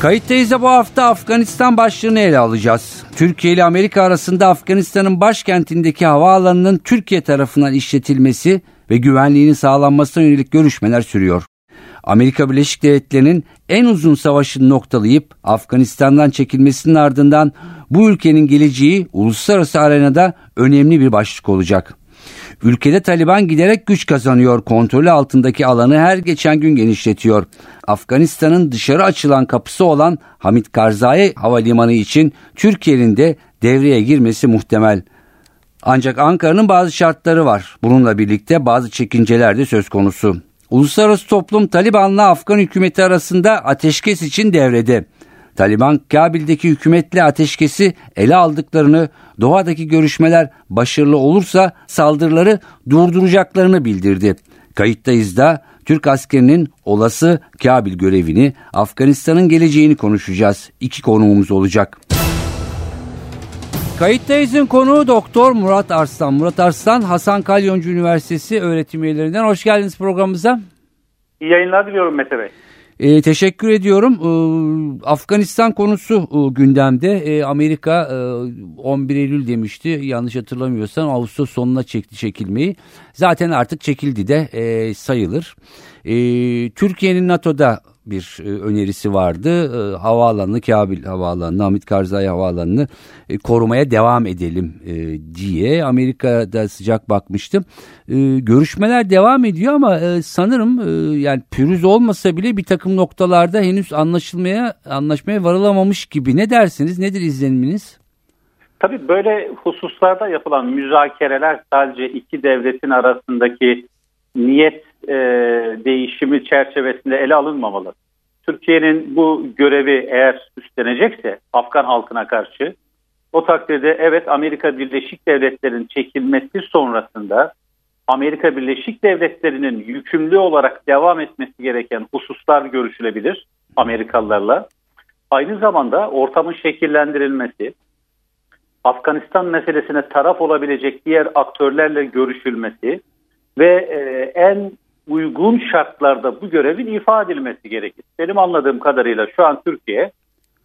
Kayıttayız bu hafta Afganistan başlığını ele alacağız. Türkiye ile Amerika arasında Afganistan'ın başkentindeki havaalanının Türkiye tarafından işletilmesi ve güvenliğinin sağlanmasına yönelik görüşmeler sürüyor. Amerika Birleşik Devletleri'nin en uzun savaşını noktalayıp Afganistan'dan çekilmesinin ardından bu ülkenin geleceği uluslararası arenada önemli bir başlık olacak. Ülkede Taliban giderek güç kazanıyor, kontrolü altındaki alanı her geçen gün genişletiyor. Afganistan'ın dışarı açılan kapısı olan Hamit Karzai Havalimanı için Türkiye'nin de devreye girmesi muhtemel. Ancak Ankara'nın bazı şartları var. Bununla birlikte bazı çekinceler de söz konusu. Uluslararası toplum Taliban'la Afgan hükümeti arasında ateşkes için devrede. Taliban Kabil'deki hükümetle ateşkesi ele aldıklarını, doğadaki görüşmeler başarılı olursa saldırıları durduracaklarını bildirdi. Kayıttayız da Türk askerinin olası Kabil görevini, Afganistan'ın geleceğini konuşacağız. İki konuğumuz olacak. Kayıttayız'ın konuğu Doktor Murat Arslan. Murat Arslan Hasan Kalyoncu Üniversitesi öğretim üyelerinden. Hoş geldiniz programımıza. İyi yayınlar diliyorum Mete Bey. E, teşekkür ediyorum. E, Afganistan konusu e, gündemde. E, Amerika e, 11 Eylül demişti. Yanlış hatırlamıyorsam Ağustos sonuna çekti çekilmeyi. Zaten artık çekildi de e, sayılır. E, Türkiye'nin NATO'da bir e, önerisi vardı. E, havaalanını, Kabil havaalanını, Hamit Karzai havaalanını e, korumaya devam edelim diye Amerika'da sıcak bakmıştım. Görüşmeler devam ediyor ama sanırım yani pürüz olmasa bile bir takım noktalarda henüz anlaşılmaya anlaşmaya varılamamış gibi. Ne dersiniz? Nedir izleniminiz? Tabii böyle hususlarda yapılan müzakereler sadece iki devletin arasındaki niyet e, değişimi çerçevesinde ele alınmamalı. Türkiye'nin bu görevi eğer üstlenecekse Afgan halkına karşı o takdirde evet Amerika Birleşik Devletleri'nin çekilmesi sonrasında Amerika Birleşik Devletleri'nin yükümlü olarak devam etmesi gereken hususlar görüşülebilir Amerikalılarla. Aynı zamanda ortamın şekillendirilmesi, Afganistan meselesine taraf olabilecek diğer aktörlerle görüşülmesi ve e, en uygun şartlarda bu görevin ifade edilmesi gerekir. Benim anladığım kadarıyla şu an Türkiye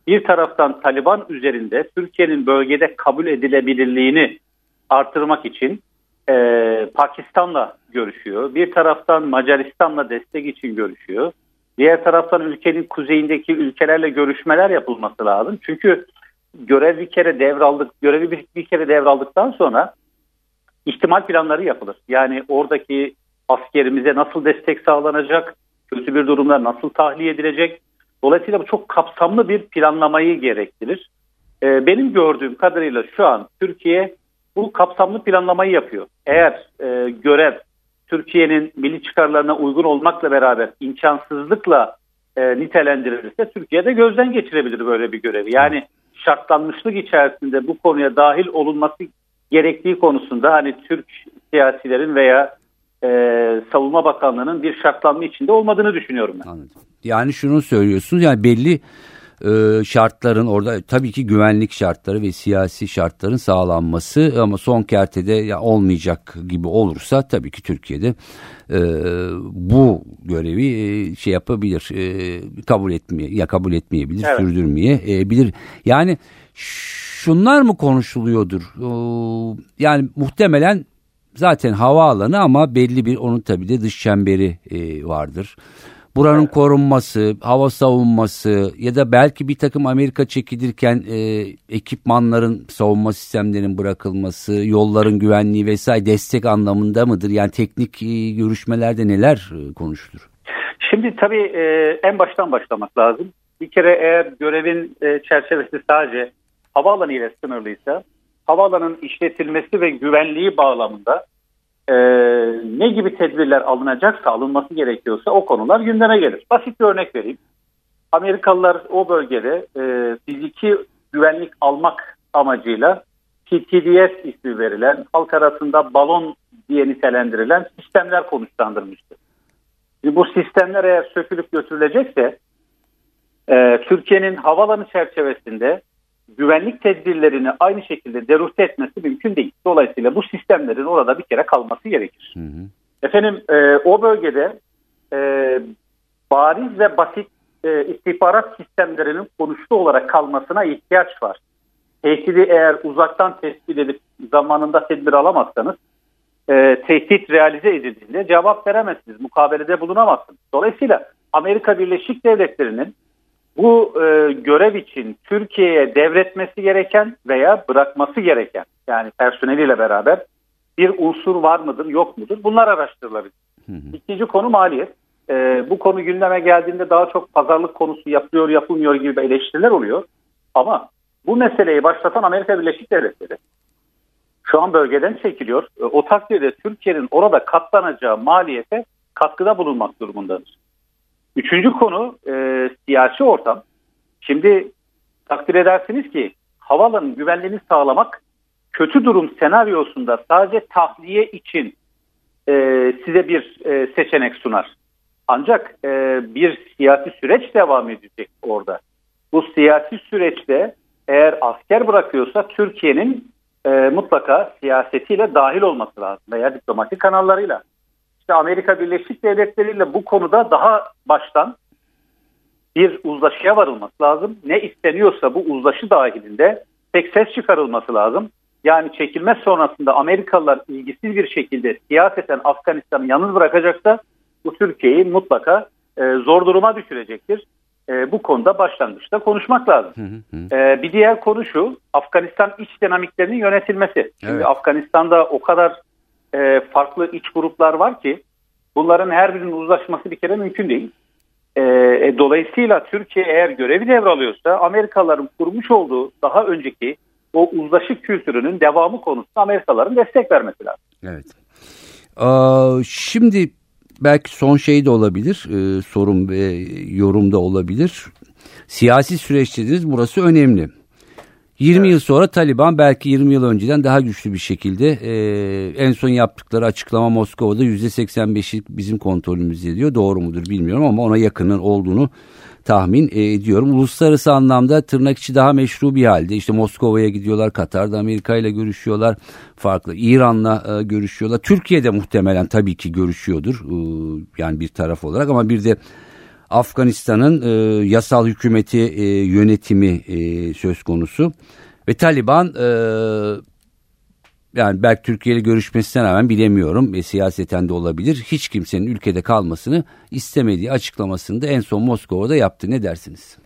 bir taraftan Taliban üzerinde Türkiye'nin bölgede kabul edilebilirliğini artırmak için e, Pakistan'la görüşüyor. Bir taraftan Macaristan'la destek için görüşüyor. Diğer taraftan ülkenin kuzeyindeki ülkelerle görüşmeler yapılması lazım. Çünkü görev bir kere devraldık, görevi bir, bir kere devraldıktan sonra ihtimal planları yapılır. Yani oradaki askerimize nasıl destek sağlanacak, kötü bir durumlar nasıl tahliye edilecek. Dolayısıyla bu çok kapsamlı bir planlamayı gerektirir. Ee, benim gördüğüm kadarıyla şu an Türkiye bu kapsamlı planlamayı yapıyor. Eğer e, görev Türkiye'nin milli çıkarlarına uygun olmakla beraber imkansızlıkla e, nitelendirilirse Türkiye'de gözden geçirebilir böyle bir görevi. Yani şartlanmışlık içerisinde bu konuya dahil olunması gerektiği konusunda hani Türk siyasilerin veya e, Savunma Bakanlığı'nın bir şartlanma içinde olmadığını düşünüyorum ben. Anladım. Yani şunu söylüyorsunuz yani belli e, şartların orada tabii ki güvenlik şartları ve siyasi şartların sağlanması ama son kertede ya olmayacak gibi olursa tabii ki Türkiye'de e, bu görevi e, şey yapabilir e, kabul etmeye ya kabul etmeyebilir evet. sürdürmeyebilir yani şunlar mı konuşuluyordur e, yani muhtemelen zaten havaalanı ama belli bir onun tabii de dış çemberi e, vardır. Buranın korunması, hava savunması ya da belki bir takım Amerika çekilirken e, ekipmanların savunma sistemlerinin bırakılması, yolların güvenliği vesaire destek anlamında mıdır? Yani teknik e, görüşmelerde neler e, konuşulur? Şimdi tabii e, en baştan başlamak lazım. Bir kere eğer görevin e, çerçevesi sadece havaalanı ile sınırlıysa havaalanın işletilmesi ve güvenliği bağlamında e, ne gibi tedbirler alınacaksa, alınması gerekiyorsa o konular gündeme gelir. Basit bir örnek vereyim. Amerikalılar o bölgede e, fiziki güvenlik almak amacıyla PTDS ismi verilen halk arasında balon diye nitelendirilen sistemler konuşlandırmıştı. Bu sistemler eğer sökülüp götürülecekse e, Türkiye'nin havalanı çerçevesinde güvenlik tedbirlerini aynı şekilde derute etmesi mümkün değil. Dolayısıyla bu sistemlerin orada bir kere kalması gerekir. Hı hı. Efendim e, o bölgede e, bariz ve basit e, istihbarat sistemlerinin konuşlu olarak kalmasına ihtiyaç var. Tehdidi eğer uzaktan tespit edip zamanında tedbir alamazsanız e, tehdit realize edildiğinde cevap veremezsiniz, mukabelede bulunamazsınız. Dolayısıyla Amerika Birleşik Devletleri'nin bu e, görev için Türkiye'ye devretmesi gereken veya bırakması gereken yani personeliyle beraber bir unsur var mıdır yok mudur bunlar araştırılabilir. İkinci konu maliyet. E, bu konu gündeme geldiğinde daha çok pazarlık konusu yapılıyor yapılmıyor gibi eleştiriler oluyor. Ama bu meseleyi başlatan Amerika Birleşik Devletleri şu an bölgeden çekiliyor. E, o takdirde Türkiye'nin orada katlanacağı maliyete katkıda bulunmak durumundadır. Üçüncü konu e, siyasi ortam. Şimdi takdir edersiniz ki havalanın güvenliğini sağlamak kötü durum senaryosunda sadece tahliye için e, size bir e, seçenek sunar. Ancak e, bir siyasi süreç devam edecek orada. Bu siyasi süreçte eğer asker bırakıyorsa Türkiye'nin e, mutlaka siyasetiyle dahil olması lazım veya diplomatik kanallarıyla işte Amerika Birleşik Devletleri ile bu konuda daha baştan bir uzlaşıya varılması lazım. Ne isteniyorsa bu uzlaşı dahilinde tek ses çıkarılması lazım. Yani çekilme sonrasında Amerikalılar ilgisiz bir şekilde siyaseten Afganistan'ı yalnız bırakacaksa bu Türkiye'yi mutlaka e, zor duruma düşürecektir. E, bu konuda başlangıçta konuşmak lazım. Hı hı. E, bir diğer konu şu Afganistan iç dinamiklerinin yönetilmesi. Şimdi evet. Afganistan'da o kadar e, farklı iç gruplar var ki bunların her birinin uzlaşması bir kere mümkün değil. E, e, dolayısıyla Türkiye eğer görevi devralıyorsa Amerikalıların kurmuş olduğu daha önceki o uzlaşı kültürünün devamı konusunda Amerikalıların destek vermesi lazım. Evet. Aa, şimdi belki son şey de olabilir, e, sorun ve yorum da olabilir. Siyasi süreç dediniz burası önemli. 20 evet. yıl sonra Taliban belki 20 yıl önceden daha güçlü bir şekilde e, en son yaptıkları açıklama Moskova'da %85'i bizim kontrolümüzde diyor. Doğru mudur bilmiyorum ama ona yakının olduğunu tahmin ediyorum. Uluslararası anlamda tırnak içi daha meşru bir halde. İşte Moskova'ya gidiyorlar, Katar'da Amerika ile görüşüyorlar, farklı İran'la e, görüşüyorlar. Türkiye'de muhtemelen tabii ki görüşüyordur e, yani bir taraf olarak ama bir de Afganistan'ın e, yasal hükümeti e, yönetimi e, söz konusu ve Taliban e, yani belki Türkiye ile görüşmesine rağmen bilemiyorum ve siyaseten de olabilir. Hiç kimsenin ülkede kalmasını istemediği açıklamasını da en son Moskova'da yaptı. Ne dersiniz?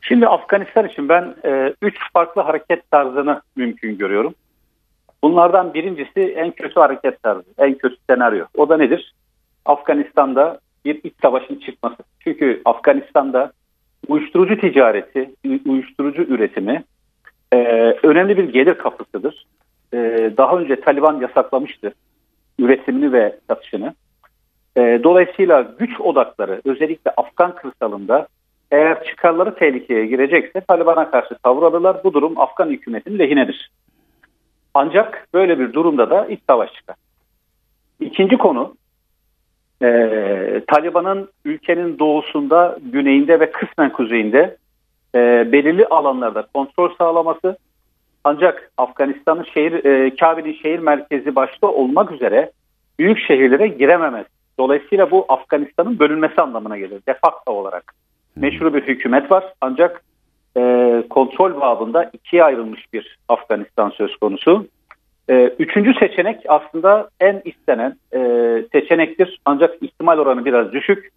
Şimdi Afganistan için ben e, üç farklı hareket tarzını mümkün görüyorum. Bunlardan birincisi en kötü hareket tarzı, en kötü senaryo. O da nedir? Afganistan'da bir iç savaşın çıkması. Çünkü Afganistan'da uyuşturucu ticareti, uyuşturucu üretimi e, önemli bir gelir kapısıdır. E, daha önce Taliban yasaklamıştı üretimini ve satışını. E, dolayısıyla güç odakları özellikle Afgan kırsalında eğer çıkarları tehlikeye girecekse Taliban'a karşı tavır alırlar. Bu durum Afgan hükümetinin lehinedir. Ancak böyle bir durumda da iç savaş çıkar. İkinci konu e, Taliban'ın ülkenin doğusunda, güneyinde ve kısmen kuzeyinde e, belirli alanlarda kontrol sağlaması ancak Afganistan'ın şehir, e, Kabe'nin şehir merkezi başta olmak üzere büyük şehirlere girememez. Dolayısıyla bu Afganistan'ın bölünmesi anlamına gelir de facto olarak. Meşru bir hükümet var ancak e, kontrol babında ikiye ayrılmış bir Afganistan söz konusu. E, üçüncü seçenek aslında en istenen e, seçenektir ancak ihtimal oranı biraz düşük.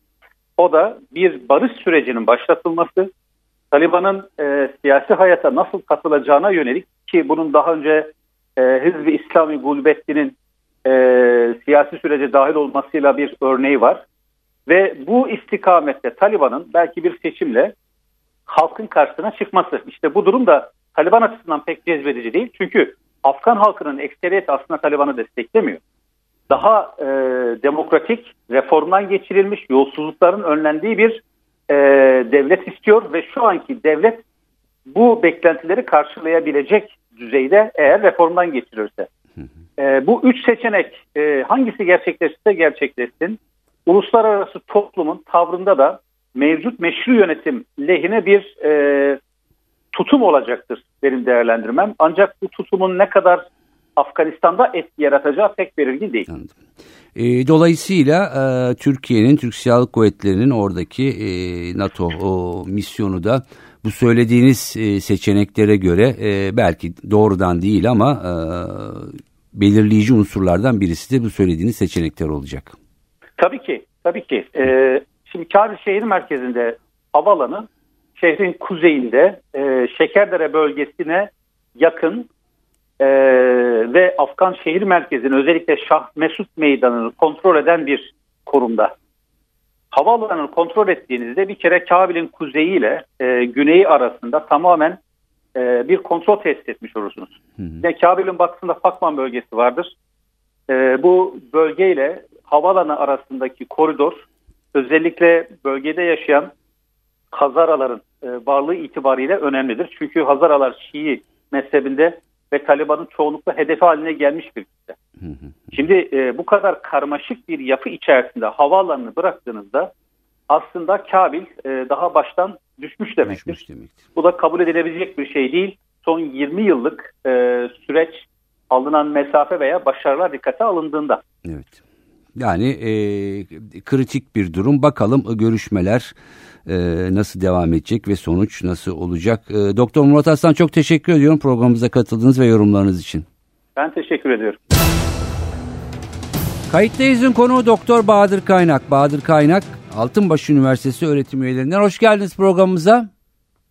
O da bir barış sürecinin başlatılması, Taliban'ın e, siyasi hayata nasıl katılacağına yönelik ki bunun daha önce e, Hizb-i İslami Gulbetti'nin e, siyasi sürece dahil olmasıyla bir örneği var. Ve bu istikamette Taliban'ın belki bir seçimle halkın karşısına çıkması. İşte bu durum da Taliban açısından pek cezbedici değil. Çünkü Afgan halkının ekseriyeti aslında Taliban'ı desteklemiyor. Daha e, demokratik, reformdan geçirilmiş, yolsuzlukların önlendiği bir e, devlet istiyor ve şu anki devlet bu beklentileri karşılayabilecek düzeyde eğer reformdan geçirirse. E, bu üç seçenek e, hangisi gerçekleşirse gerçekleşsin uluslararası toplumun tavrında da mevcut meşru yönetim lehine bir e, tutum olacaktır benim değerlendirmem. Ancak bu tutumun ne kadar Afganistan'da etki yaratacağı pek belirgin değil. Anladım. E, dolayısıyla e, Türkiye'nin, Türk Silahlı Kuvvetleri'nin oradaki e, NATO o, misyonu da bu söylediğiniz e, seçeneklere göre e, belki doğrudan değil ama e, belirleyici unsurlardan birisi de bu söylediğiniz seçenekler olacak. Tabii ki, tabii ki. Ee, şimdi Kabil şehir merkezinde havalanı şehrin kuzeyinde e, Şekerdere bölgesine yakın e, ve Afgan şehir merkezini özellikle Şah Mesut Meydanı'nı kontrol eden bir kurumda. Havaalanını kontrol ettiğinizde bir kere Kabil'in kuzeyi ile e, güneyi arasında tamamen e, bir kontrol test etmiş olursunuz. Hı hı. Yani Kabil'in batısında Fakman bölgesi vardır. E, bu bölgeyle havaalanı arasındaki koridor özellikle bölgede yaşayan Hazaraların e, varlığı itibariyle önemlidir. Çünkü Hazaralar Şii mezhebinde ve Taliban'ın çoğunlukla hedefi haline gelmiş bir kitle. Şimdi e, bu kadar karmaşık bir yapı içerisinde havaalanını bıraktığınızda aslında Kabil e, daha baştan düşmüş demektir. düşmüş demektir. Bu da kabul edilebilecek bir şey değil. Son 20 yıllık e, süreç alınan mesafe veya başarılar dikkate alındığında. Evet. Yani e, kritik bir durum. Bakalım görüşmeler e, nasıl devam edecek ve sonuç nasıl olacak. E, Doktor Murat Aslan çok teşekkür ediyorum programımıza katıldığınız ve yorumlarınız için. Ben teşekkür ediyorum. Kayıttayız'ın konuğu Doktor Bahadır Kaynak. Bahadır Kaynak Altınbaş Üniversitesi öğretim üyelerinden. Hoş geldiniz programımıza.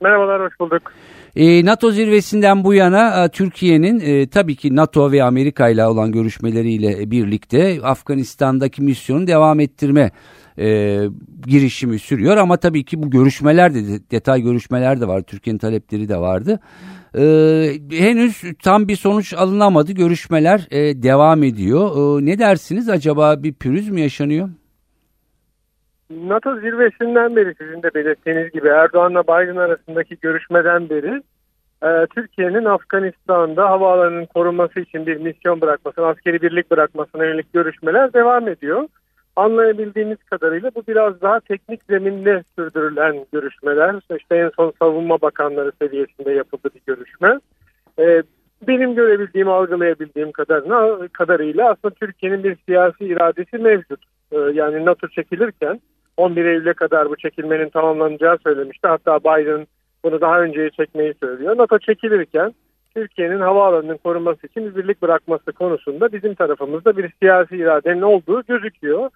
Merhabalar, hoş bulduk. E, NATO zirvesinden bu yana e, Türkiye'nin e, tabii ki NATO ve Amerika ile olan görüşmeleriyle birlikte Afganistan'daki misyonu devam ettirme e, girişimi sürüyor. Ama tabii ki bu görüşmeler de detay görüşmeler de var. Türkiye'nin talepleri de vardı. E, henüz tam bir sonuç alınamadı. Görüşmeler e, devam ediyor. E, ne dersiniz acaba bir pürüz mü yaşanıyor? NATO zirvesinden beri sizin de belirttiğiniz gibi Erdoğan'la Biden arasındaki görüşmeden beri e, Türkiye'nin Afganistan'da havaalanının korunması için bir misyon bırakmasına, askeri birlik bırakmasına yönelik görüşmeler devam ediyor. Anlayabildiğimiz kadarıyla bu biraz daha teknik zeminde sürdürülen görüşmeler. İşte en son savunma bakanları seviyesinde yapıldı bir görüşme. E, benim görebildiğim, algılayabildiğim kadarına, kadarıyla aslında Türkiye'nin bir siyasi iradesi mevcut. E, yani NATO çekilirken 11 Eylül'e kadar bu çekilmenin tamamlanacağı söylemişti. Hatta Biden bunu daha önceye çekmeyi söylüyor. NATO çekilirken Türkiye'nin havaalanının korunması için bir birlik bırakması konusunda bizim tarafımızda bir siyasi iradenin olduğu gözüküyor.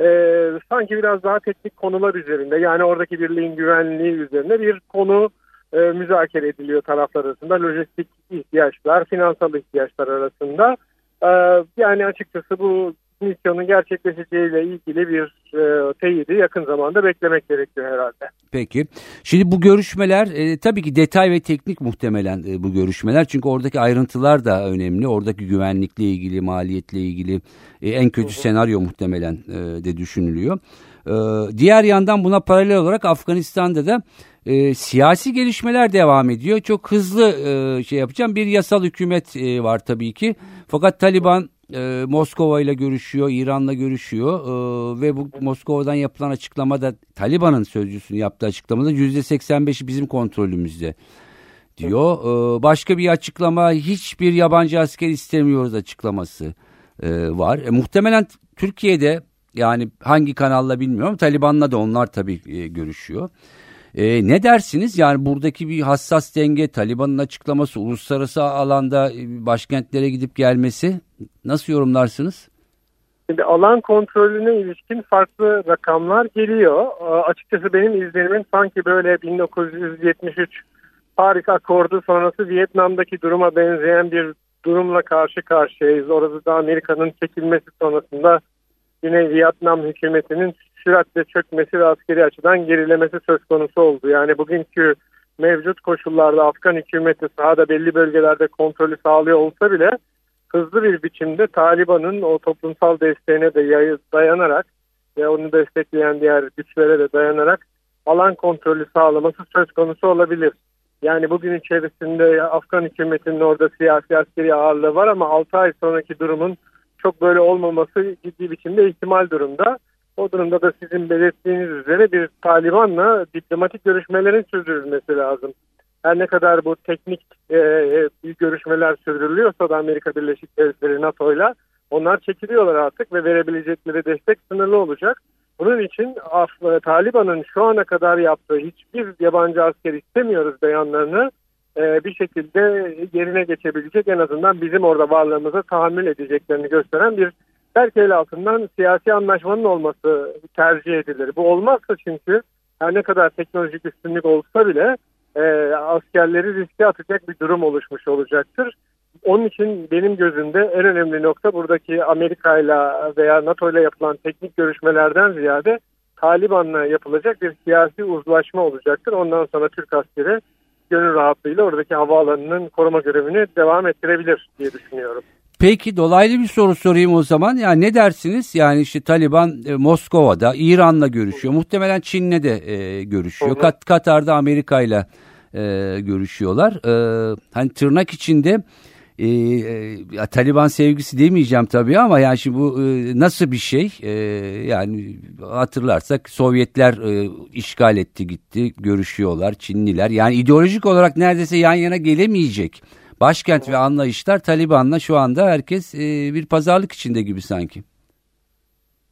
Ee, sanki biraz daha teknik konular üzerinde yani oradaki birliğin güvenliği üzerine bir konu e, müzakere ediliyor taraflar arasında. Lojistik ihtiyaçlar, finansal ihtiyaçlar arasında. Ee, yani açıkçası bu misyonun gerçekleşeceğiyle ilgili bir e, teyidi yakın zamanda beklemek gerekiyor herhalde. Peki. Şimdi bu görüşmeler e, tabii ki detay ve teknik muhtemelen e, bu görüşmeler. Çünkü oradaki ayrıntılar da önemli. Oradaki güvenlikle ilgili, maliyetle ilgili e, en kötü hı hı. senaryo muhtemelen e, de düşünülüyor. E, diğer yandan buna paralel olarak Afganistan'da da e, siyasi gelişmeler devam ediyor. Çok hızlı e, şey yapacağım. Bir yasal hükümet e, var tabii ki. Fakat Taliban e, Moskova ile görüşüyor, İran'la görüşüyor e, ve bu Moskova'dan yapılan açıklamada Taliban'ın sözcüsünün yaptığı açıklamada yüzde 85'i bizim kontrolümüzde diyor. E, başka bir açıklama hiçbir yabancı asker istemiyoruz açıklaması e, var. E, muhtemelen Türkiye'de yani hangi kanalla bilmiyorum Taliban'la da onlar tabii e, görüşüyor. E, ne dersiniz? Yani buradaki bir hassas denge, Taliban'ın açıklaması, uluslararası alanda e, başkentlere gidip gelmesi nasıl yorumlarsınız? Şimdi alan kontrolüne ilişkin farklı rakamlar geliyor. açıkçası benim izlenimim sanki böyle 1973 Paris Akordu sonrası Vietnam'daki duruma benzeyen bir durumla karşı karşıyayız. Orada da Amerika'nın çekilmesi sonrasında yine Vietnam hükümetinin süratle çökmesi ve askeri açıdan gerilemesi söz konusu oldu. Yani bugünkü mevcut koşullarda Afgan hükümeti sahada belli bölgelerde kontrolü sağlıyor olsa bile hızlı bir biçimde Taliban'ın o toplumsal desteğine de dayanarak ve onu destekleyen diğer güçlere de dayanarak alan kontrolü sağlaması söz konusu olabilir. Yani bugün içerisinde Afgan hükümetinin orada siyasi askeri ağırlığı var ama 6 ay sonraki durumun çok böyle olmaması ciddi biçimde ihtimal durumda. O durumda da sizin belirttiğiniz üzere bir Taliban'la diplomatik görüşmelerin sürdürülmesi lazım. Her ne kadar bu teknik e, e görüşmeler sürdürülüyorsa da Amerika Birleşik Devletleri NATO'yla onlar çekiliyorlar artık ve verebilecekleri destek sınırlı olacak. Bunun için Af Taliban'ın şu ana kadar yaptığı hiçbir yabancı asker istemiyoruz beyanlarını e, bir şekilde yerine geçebilecek en azından bizim orada varlığımıza tahammül edeceklerini gösteren bir belki el altından siyasi anlaşmanın olması tercih edilir. Bu olmazsa çünkü her ne kadar teknolojik üstünlük olsa bile e, askerleri riske atacak bir durum oluşmuş olacaktır. Onun için benim gözümde en önemli nokta buradaki Amerika ile veya NATO ile yapılan teknik görüşmelerden ziyade Taliban'la yapılacak bir siyasi uzlaşma olacaktır. Ondan sonra Türk askeri gönül rahatlığıyla oradaki havaalanının koruma görevini devam ettirebilir diye düşünüyorum. Peki dolaylı bir soru sorayım o zaman. Yani ne dersiniz? Yani işte Taliban e, Moskova'da, İran'la görüşüyor. Muhtemelen Çin'le de e, görüşüyor. Kat, Katar'da Amerika'yla e, görüşüyorlar. E, hani tırnak içinde e, e, Taliban sevgisi demeyeceğim tabii ama yani şimdi bu e, nasıl bir şey? E, yani hatırlarsak Sovyetler e, işgal etti gitti, görüşüyorlar Çinliler. Yani ideolojik olarak neredeyse yan yana gelemeyecek başkent ve anlayışlar Taliban'la şu anda herkes e, bir pazarlık içinde gibi sanki.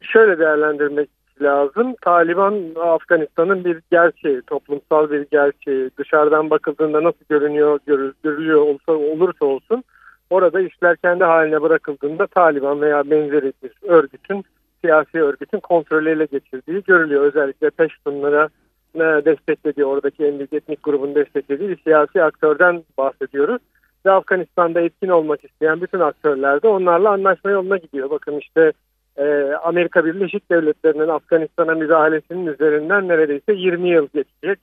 Şöyle değerlendirmek lazım. Taliban Afganistan'ın bir gerçeği, toplumsal bir gerçeği. Dışarıdan bakıldığında nasıl görünüyor, görülüyor olsa, olursa olsun orada işler kendi haline bırakıldığında Taliban veya benzeri bir örgütün, siyasi örgütün kontrolüyle geçirdiği görülüyor. Özellikle Peştunlara e, desteklediği, oradaki en büyük etnik grubun desteklediği bir siyasi aktörden bahsediyoruz. Ve Afganistan'da etkin olmak isteyen bütün aktörler de onlarla anlaşma yoluna gidiyor. Bakın işte e, Amerika Birleşik Devletleri'nin Afganistan'a müdahalesinin üzerinden neredeyse 20 yıl geçecek.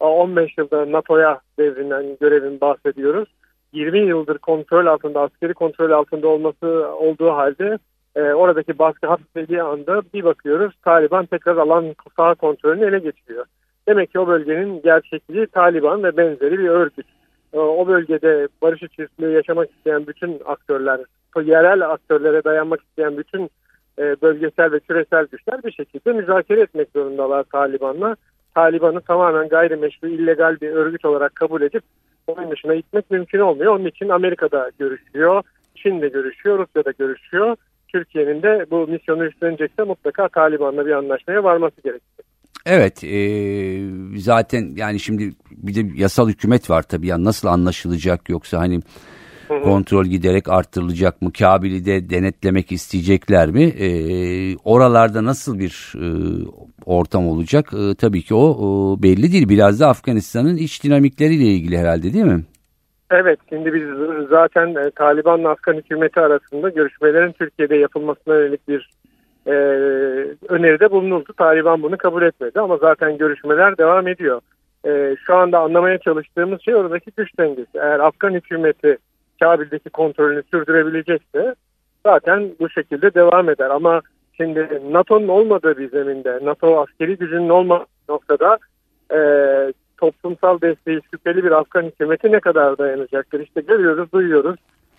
15 yılda NATO'ya devrilen görevin bahsediyoruz. 20 yıldır kontrol altında, askeri kontrol altında olması olduğu halde e, oradaki baskı hafiflediği anda bir bakıyoruz Taliban tekrar alan sağ kontrolünü ele geçiriyor. Demek ki o bölgenin gerçekliği Taliban ve benzeri bir örgüt. E, o bölgede barış içerisinde yaşamak isteyen bütün aktörler, yerel aktörlere dayanmak isteyen bütün e, bölgesel ve küresel güçler bir şekilde müzakere etmek zorundalar Taliban'la. Taliban'ı tamamen gayrimeşru, illegal bir örgüt olarak kabul edip onun dışına gitmek mümkün olmuyor. Onun için Amerika'da görüşüyor, Çin'de görüşüyor, Rusya'da görüşüyor. Türkiye'nin de bu misyonu üstlenecekse mutlaka Taliban'la bir anlaşmaya varması gerekecek. Evet e, zaten yani şimdi bir de yasal hükümet var tabii ya nasıl anlaşılacak yoksa hani kontrol giderek arttırılacak mı? Kabil'i de denetlemek isteyecekler mi? E, oralarda nasıl bir e, ortam olacak? E, tabii ki o, o belli değil. Biraz da Afganistan'ın iç dinamikleriyle ilgili herhalde değil mi? Evet, şimdi biz zaten e, Taliban'la Afgan hükümeti arasında görüşmelerin Türkiye'de yapılmasına yönelik bir e, öneride bulunuldu. Taliban bunu kabul etmedi ama zaten görüşmeler devam ediyor. E, şu anda anlamaya çalıştığımız şey oradaki güç dengesi. Eğer Afgan hükümeti Kabil'deki kontrolünü sürdürebilecekse zaten bu şekilde devam eder. Ama şimdi NATO'nun olmadığı bir zeminde, NATO askeri gücünün olmadığı noktada e, toplumsal desteği şüpheli bir Afgan hükümeti ne kadar dayanacaktır? İşte görüyoruz, duyuyoruz.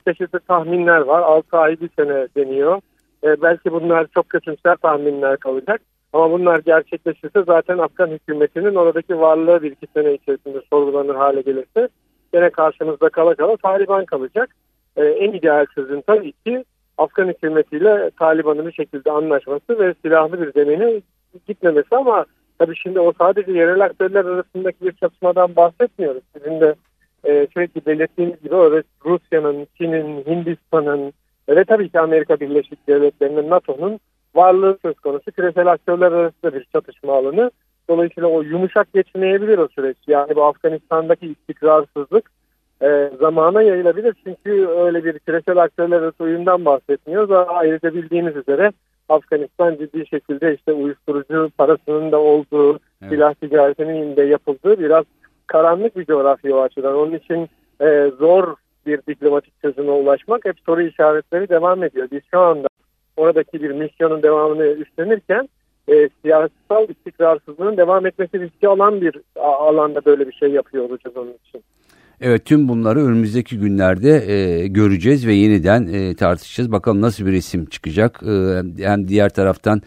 Çeşitli tahminler var. 6 ay bir sene deniyor. E, belki bunlar çok kötümser tahminler kalacak. Ama bunlar gerçekleşirse zaten Afgan hükümetinin oradaki varlığı bir iki sene içerisinde sorgulanır hale gelirse gene karşımızda kala kala Taliban kalacak. E, en ideal çözüm tabii ki Afgan hükümetiyle Taliban'ın bir şekilde anlaşması ve silahlı bir zemine gitmemesi ama tabii şimdi o sadece yerel aktörler arasındaki bir çatışmadan bahsetmiyoruz. Sizin de e, sürekli belirttiğiniz gibi Rusya'nın, Çin'in, Hindistan'ın ve tabii ki Amerika Birleşik Devletleri'nin, NATO'nun varlığı söz konusu küresel aktörler arasında bir çatışma alanı. Dolayısıyla o yumuşak geçmeyebilir o süreç. Yani bu Afganistan'daki istikrarsızlık e, zamana yayılabilir. Çünkü öyle bir küresel aktörler arası uyumdan bahsetmiyoruz. Ayrıca bildiğiniz üzere Afganistan ciddi şekilde işte uyuşturucu parasının da olduğu, evet. silah ticaretinin de yapıldığı biraz karanlık bir coğrafya o açıdan. Onun için e, zor bir diplomatik çözüme ulaşmak hep soru işaretleri devam ediyor. Biz şu anda oradaki bir misyonun devamını üstlenirken e, siyasal istikrarsızlığın devam etmesi riski alan bir alanda böyle bir şey yapıyor olacağız onun için. Evet tüm bunları önümüzdeki günlerde e, göreceğiz ve yeniden e, tartışacağız. Bakalım nasıl bir resim çıkacak. E, hem diğer taraftan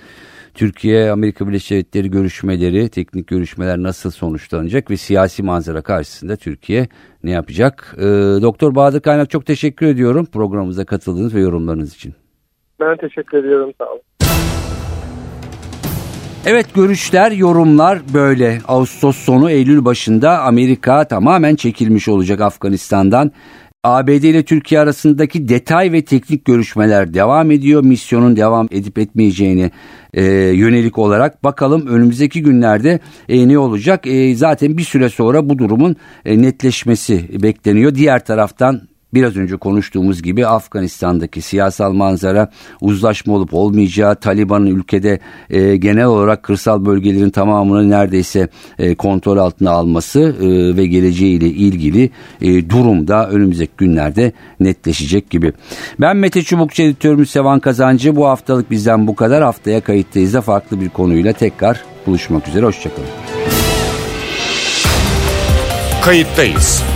Türkiye Amerika Birleşik Devletleri görüşmeleri, teknik görüşmeler nasıl sonuçlanacak ve siyasi manzara karşısında Türkiye ne yapacak? E, Doktor Bahadır Kaynak çok teşekkür ediyorum programımıza katıldığınız ve yorumlarınız için. Ben teşekkür ediyorum sağ olun. Evet görüşler, yorumlar böyle. Ağustos sonu Eylül başında Amerika tamamen çekilmiş olacak Afganistan'dan. ABD ile Türkiye arasındaki detay ve teknik görüşmeler devam ediyor. Misyonun devam edip etmeyeceğini e, yönelik olarak bakalım önümüzdeki günlerde e, ne olacak? E, zaten bir süre sonra bu durumun e, netleşmesi bekleniyor. Diğer taraftan biraz önce konuştuğumuz gibi Afganistan'daki siyasal manzara uzlaşma olup olmayacağı, Taliban'ın ülkede e, genel olarak kırsal bölgelerin tamamını neredeyse e, kontrol altına alması e, ve geleceğiyle ilgili e, durum da önümüzdeki günlerde netleşecek gibi. Ben Mete Çubukçu editörümüz Sevan Kazancı. Bu haftalık bizden bu kadar. Haftaya kayıttayız da farklı bir konuyla tekrar buluşmak üzere. Hoşçakalın. Kayıttayız.